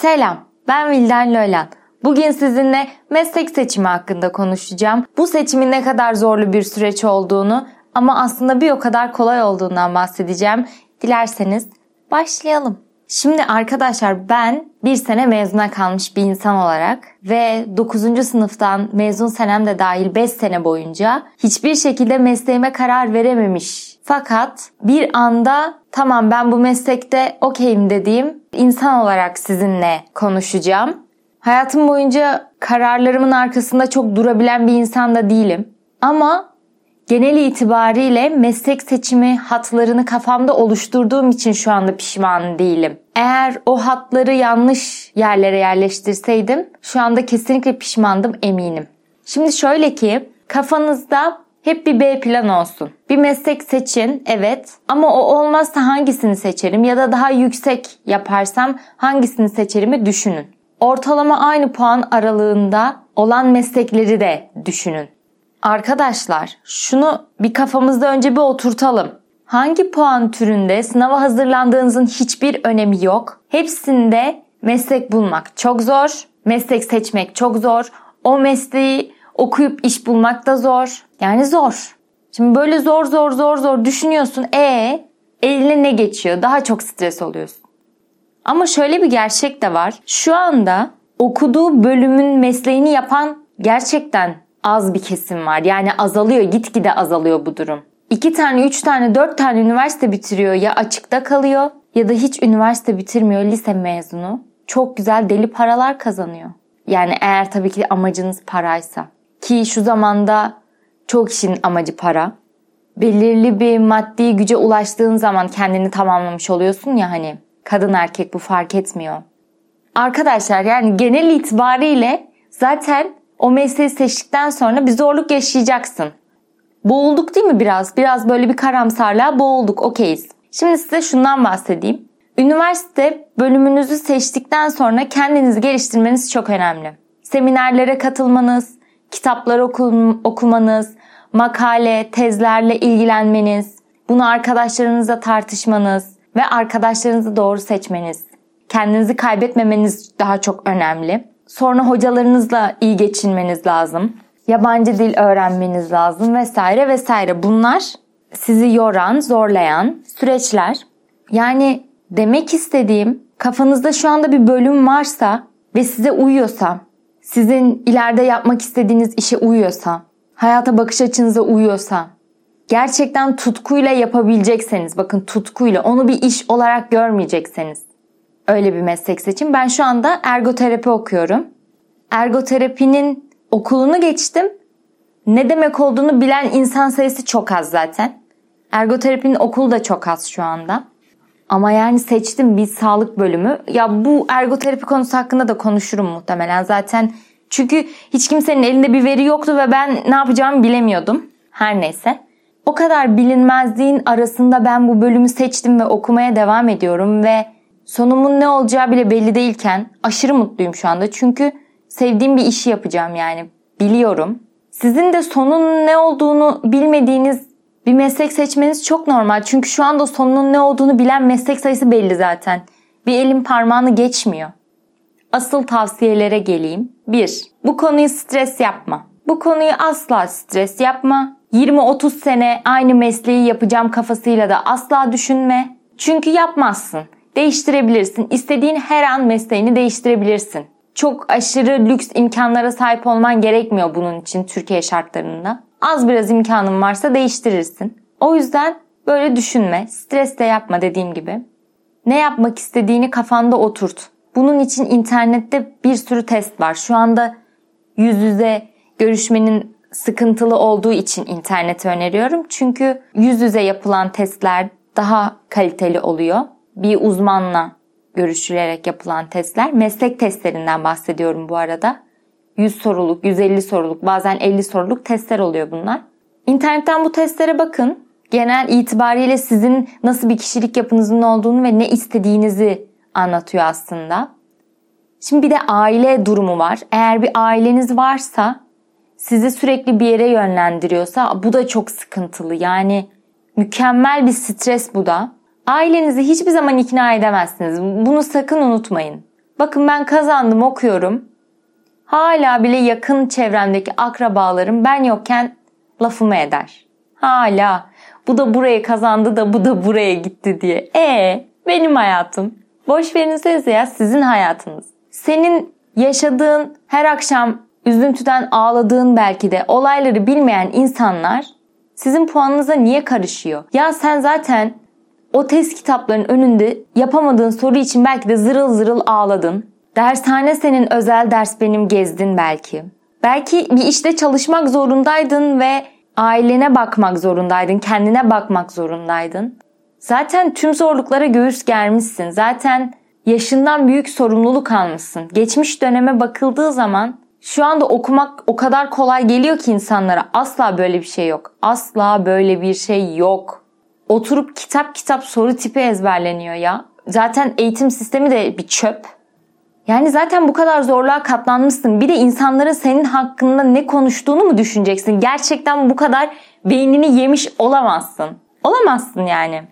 Selam, ben Vildan Loylan. Bugün sizinle meslek seçimi hakkında konuşacağım. Bu seçimin ne kadar zorlu bir süreç olduğunu ama aslında bir o kadar kolay olduğundan bahsedeceğim. Dilerseniz başlayalım. Şimdi arkadaşlar ben bir sene mezuna kalmış bir insan olarak ve 9. sınıftan mezun senem de dahil 5 sene boyunca hiçbir şekilde mesleğime karar verememiş. Fakat bir anda tamam ben bu meslekte okeyim dediğim insan olarak sizinle konuşacağım. Hayatım boyunca kararlarımın arkasında çok durabilen bir insan da değilim. Ama genel itibariyle meslek seçimi hatlarını kafamda oluşturduğum için şu anda pişman değilim. Eğer o hatları yanlış yerlere yerleştirseydim şu anda kesinlikle pişmandım eminim. Şimdi şöyle ki kafanızda hep bir B plan olsun. Bir meslek seçin evet ama o olmazsa hangisini seçerim ya da daha yüksek yaparsam hangisini seçerimi düşünün. Ortalama aynı puan aralığında olan meslekleri de düşünün. Arkadaşlar şunu bir kafamızda önce bir oturtalım. Hangi puan türünde sınava hazırlandığınızın hiçbir önemi yok. Hepsinde meslek bulmak çok zor. Meslek seçmek çok zor. O mesleği okuyup iş bulmak da zor. Yani zor. Şimdi böyle zor zor zor zor düşünüyorsun. E eline ne geçiyor? Daha çok stres oluyorsun. Ama şöyle bir gerçek de var. Şu anda okuduğu bölümün mesleğini yapan gerçekten az bir kesim var. Yani azalıyor, gitgide azalıyor bu durum. İki tane, üç tane, dört tane üniversite bitiriyor ya açıkta kalıyor ya da hiç üniversite bitirmiyor lise mezunu. Çok güzel deli paralar kazanıyor. Yani eğer tabii ki amacınız paraysa. Ki şu zamanda çok işin amacı para. Belirli bir maddi güce ulaştığın zaman kendini tamamlamış oluyorsun ya hani. Kadın erkek bu fark etmiyor. Arkadaşlar yani genel itibariyle zaten o mesleği seçtikten sonra bir zorluk yaşayacaksın. Boğulduk değil mi biraz? Biraz böyle bir karamsarlığa boğulduk okeyiz. Şimdi size şundan bahsedeyim. Üniversite bölümünüzü seçtikten sonra kendinizi geliştirmeniz çok önemli. Seminerlere katılmanız, kitaplar okumanız, makale, tezlerle ilgilenmeniz, bunu arkadaşlarınızla tartışmanız ve arkadaşlarınızı doğru seçmeniz. Kendinizi kaybetmemeniz daha çok önemli. Sonra hocalarınızla iyi geçinmeniz lazım. Yabancı dil öğrenmeniz lazım vesaire vesaire. Bunlar sizi yoran, zorlayan süreçler. Yani demek istediğim kafanızda şu anda bir bölüm varsa ve size uyuyorsa, sizin ileride yapmak istediğiniz işe uyuyorsa, hayata bakış açınıza uyuyorsa, gerçekten tutkuyla yapabilecekseniz, bakın tutkuyla onu bir iş olarak görmeyecekseniz, öyle bir meslek seçin. Ben şu anda ergoterapi okuyorum. Ergoterapinin okulunu geçtim. Ne demek olduğunu bilen insan sayısı çok az zaten. Ergoterapinin okulu da çok az şu anda. Ama yani seçtim bir sağlık bölümü. Ya bu ergoterapi konusu hakkında da konuşurum muhtemelen zaten. Çünkü hiç kimsenin elinde bir veri yoktu ve ben ne yapacağımı bilemiyordum. Her neyse. O kadar bilinmezliğin arasında ben bu bölümü seçtim ve okumaya devam ediyorum ve sonumun ne olacağı bile belli değilken aşırı mutluyum şu anda. Çünkü sevdiğim bir işi yapacağım yani. Biliyorum. Sizin de sonun ne olduğunu bilmediğiniz bir meslek seçmeniz çok normal. Çünkü şu anda sonunun ne olduğunu bilen meslek sayısı belli zaten. Bir elin parmağını geçmiyor. Asıl tavsiyelere geleyim. 1. Bu konuyu stres yapma. Bu konuyu asla stres yapma. 20-30 sene aynı mesleği yapacağım kafasıyla da asla düşünme. Çünkü yapmazsın. Değiştirebilirsin. İstediğin her an mesleğini değiştirebilirsin. Çok aşırı lüks imkanlara sahip olman gerekmiyor bunun için Türkiye şartlarında. Az biraz imkanın varsa değiştirirsin. O yüzden böyle düşünme, stres de yapma dediğim gibi. Ne yapmak istediğini kafanda oturt. Bunun için internette bir sürü test var. Şu anda yüz yüze görüşmenin sıkıntılı olduğu için interneti öneriyorum. Çünkü yüz yüze yapılan testler daha kaliteli oluyor. Bir uzmanla görüşülerek yapılan testler. Meslek testlerinden bahsediyorum bu arada. 100 soruluk, 150 soruluk, bazen 50 soruluk testler oluyor bunlar. İnternetten bu testlere bakın. Genel itibariyle sizin nasıl bir kişilik yapınızın olduğunu ve ne istediğinizi anlatıyor aslında. Şimdi bir de aile durumu var. Eğer bir aileniz varsa sizi sürekli bir yere yönlendiriyorsa bu da çok sıkıntılı. Yani mükemmel bir stres bu da. Ailenizi hiçbir zaman ikna edemezsiniz. Bunu sakın unutmayın. Bakın ben kazandım okuyorum. Hala bile yakın çevremdeki akrabalarım ben yokken lafımı eder. Hala bu da burayı kazandı da bu da buraya gitti diye. E benim hayatım. Boş verinsenize ya sizin hayatınız. Senin yaşadığın her akşam üzüntüden ağladığın belki de olayları bilmeyen insanlar sizin puanınıza niye karışıyor? Ya sen zaten o test kitaplarının önünde yapamadığın soru için belki de zırıl zırıl ağladın. Dershane senin özel ders benim gezdin belki. Belki bir işte çalışmak zorundaydın ve ailene bakmak zorundaydın, kendine bakmak zorundaydın. Zaten tüm zorluklara göğüs germişsin. Zaten yaşından büyük sorumluluk almışsın. Geçmiş döneme bakıldığı zaman şu anda okumak o kadar kolay geliyor ki insanlara. Asla böyle bir şey yok. Asla böyle bir şey yok. Oturup kitap kitap soru tipi ezberleniyor ya. Zaten eğitim sistemi de bir çöp. Yani zaten bu kadar zorluğa katlanmışsın. Bir de insanların senin hakkında ne konuştuğunu mu düşüneceksin? Gerçekten bu kadar beynini yemiş olamazsın. Olamazsın yani.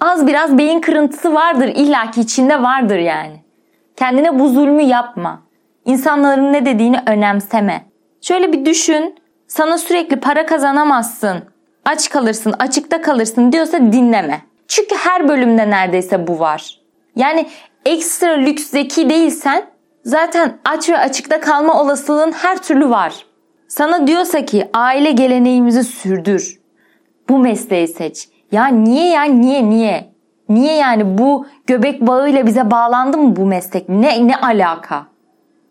Az biraz beyin kırıntısı vardır illaki içinde vardır yani. Kendine bu zulmü yapma. İnsanların ne dediğini önemseme. Şöyle bir düşün. Sana sürekli para kazanamazsın. Aç kalırsın, açıkta kalırsın diyorsa dinleme. Çünkü her bölümde neredeyse bu var. Yani ekstra lüks zeki değilsen zaten aç ve açıkta kalma olasılığın her türlü var. Sana diyorsa ki aile geleneğimizi sürdür. Bu mesleği seç. Ya niye ya niye niye? Niye yani bu göbek bağıyla bize bağlandı mı bu meslek? Ne ne alaka?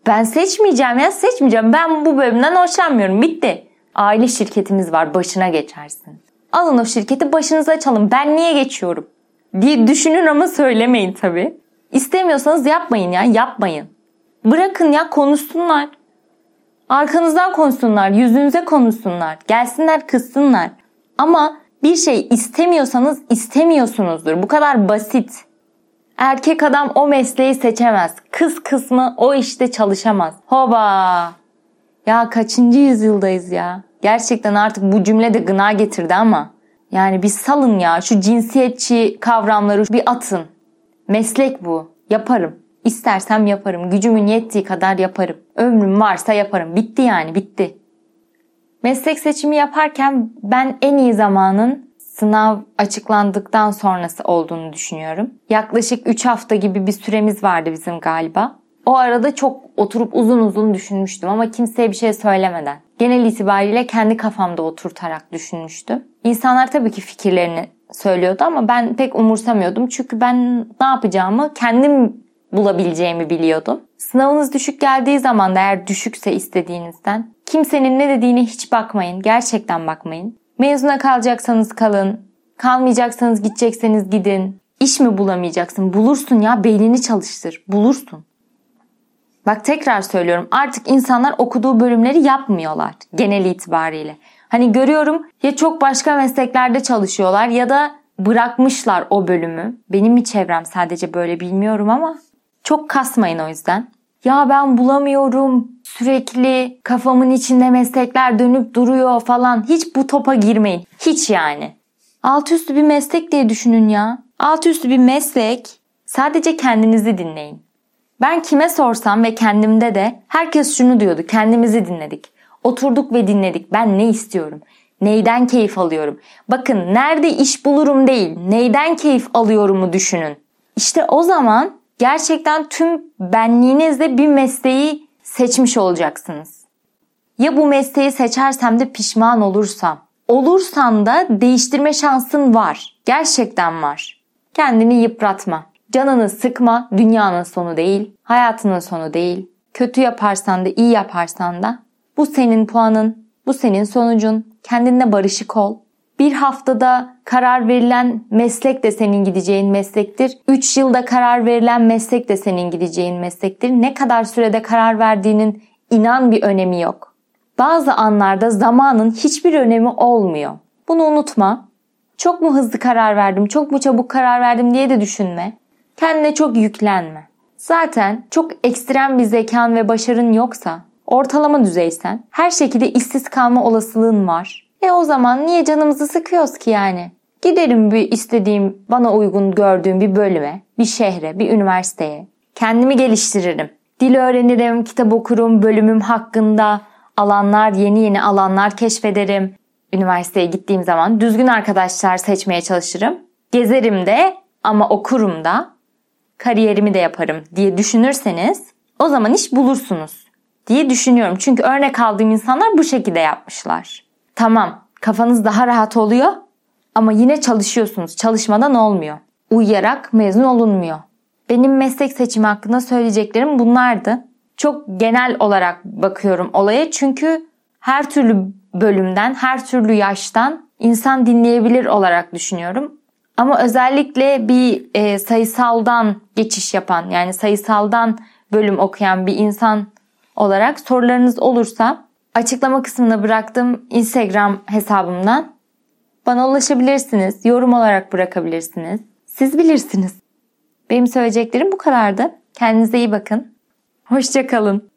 Ben seçmeyeceğim ya seçmeyeceğim. Ben bu bölümden hoşlanmıyorum. Bitti. Aile şirketimiz var başına geçersin. Alın o şirketi başınıza açalım. Ben niye geçiyorum? diye düşünün ama söylemeyin tabii. İstemiyorsanız yapmayın ya yapmayın. Bırakın ya konuşsunlar. Arkanızdan konuşsunlar, yüzünüze konuşsunlar, gelsinler kızsınlar. Ama bir şey istemiyorsanız istemiyorsunuzdur. Bu kadar basit. Erkek adam o mesleği seçemez. Kız kısmı o işte çalışamaz. Hoba! Ya kaçıncı yüzyıldayız ya? Gerçekten artık bu cümle de gına getirdi ama. Yani bir salın ya şu cinsiyetçi kavramları bir atın. Meslek bu. Yaparım. İstersem yaparım. Gücümün yettiği kadar yaparım. Ömrüm varsa yaparım. Bitti yani bitti. Meslek seçimi yaparken ben en iyi zamanın sınav açıklandıktan sonrası olduğunu düşünüyorum. Yaklaşık 3 hafta gibi bir süremiz vardı bizim galiba. O arada çok oturup uzun uzun düşünmüştüm ama kimseye bir şey söylemeden. Genel itibariyle kendi kafamda oturtarak düşünmüştüm. İnsanlar tabii ki fikirlerini söylüyordu ama ben pek umursamıyordum. Çünkü ben ne yapacağımı kendim bulabileceğimi biliyordum. Sınavınız düşük geldiği zaman da eğer düşükse istediğinizden kimsenin ne dediğine hiç bakmayın. Gerçekten bakmayın. Mezuna kalacaksanız kalın. Kalmayacaksanız gidecekseniz gidin. İş mi bulamayacaksın? Bulursun ya beynini çalıştır. Bulursun. Bak tekrar söylüyorum artık insanlar okuduğu bölümleri yapmıyorlar genel itibariyle. Hani görüyorum ya çok başka mesleklerde çalışıyorlar ya da bırakmışlar o bölümü. Benim mi çevrem sadece böyle bilmiyorum ama çok kasmayın o yüzden. Ya ben bulamıyorum. Sürekli kafamın içinde meslekler dönüp duruyor falan. Hiç bu topa girmeyin. Hiç yani. Alt üstü bir meslek diye düşünün ya. Alt üstü bir meslek. Sadece kendinizi dinleyin. Ben kime sorsam ve kendimde de herkes şunu diyordu. Kendimizi dinledik. Oturduk ve dinledik. Ben ne istiyorum? Neyden keyif alıyorum? Bakın nerede iş bulurum değil, neyden keyif alıyorumu düşünün. İşte o zaman gerçekten tüm benliğinizle bir mesleği seçmiş olacaksınız. Ya bu mesleği seçersem de pişman olursam? Olursan da değiştirme şansın var. Gerçekten var. Kendini yıpratma. Canını sıkma. Dünyanın sonu değil. Hayatının sonu değil. Kötü yaparsan da iyi yaparsan da bu senin puanın, bu senin sonucun. Kendinle barışık ol. Bir haftada karar verilen meslek de senin gideceğin meslektir. 3 yılda karar verilen meslek de senin gideceğin meslektir. Ne kadar sürede karar verdiğinin inan bir önemi yok. Bazı anlarda zamanın hiçbir önemi olmuyor. Bunu unutma. Çok mu hızlı karar verdim, çok mu çabuk karar verdim diye de düşünme. Kendine çok yüklenme. Zaten çok ekstrem bir zekan ve başarın yoksa, ortalama düzeysen her şekilde işsiz kalma olasılığın var. E o zaman niye canımızı sıkıyoruz ki yani? Giderim bir istediğim, bana uygun gördüğüm bir bölüme, bir şehre, bir üniversiteye. Kendimi geliştiririm. Dil öğrenirim, kitap okurum, bölümüm hakkında alanlar, yeni yeni alanlar keşfederim. Üniversiteye gittiğim zaman düzgün arkadaşlar seçmeye çalışırım. Gezerim de ama okurum da, kariyerimi de yaparım diye düşünürseniz o zaman iş bulursunuz diye düşünüyorum. Çünkü örnek aldığım insanlar bu şekilde yapmışlar. Tamam, kafanız daha rahat oluyor ama yine çalışıyorsunuz. Çalışmadan olmuyor. Uyuyarak mezun olunmuyor. Benim meslek seçimi hakkında söyleyeceklerim bunlardı. Çok genel olarak bakıyorum olaya çünkü her türlü bölümden, her türlü yaştan insan dinleyebilir olarak düşünüyorum. Ama özellikle bir e, sayısaldan geçiş yapan yani sayısaldan bölüm okuyan bir insan olarak sorularınız olursa açıklama kısmına bıraktığım Instagram hesabımdan bana ulaşabilirsiniz. Yorum olarak bırakabilirsiniz. Siz bilirsiniz. Benim söyleyeceklerim bu kadardı. Kendinize iyi bakın. Hoşçakalın.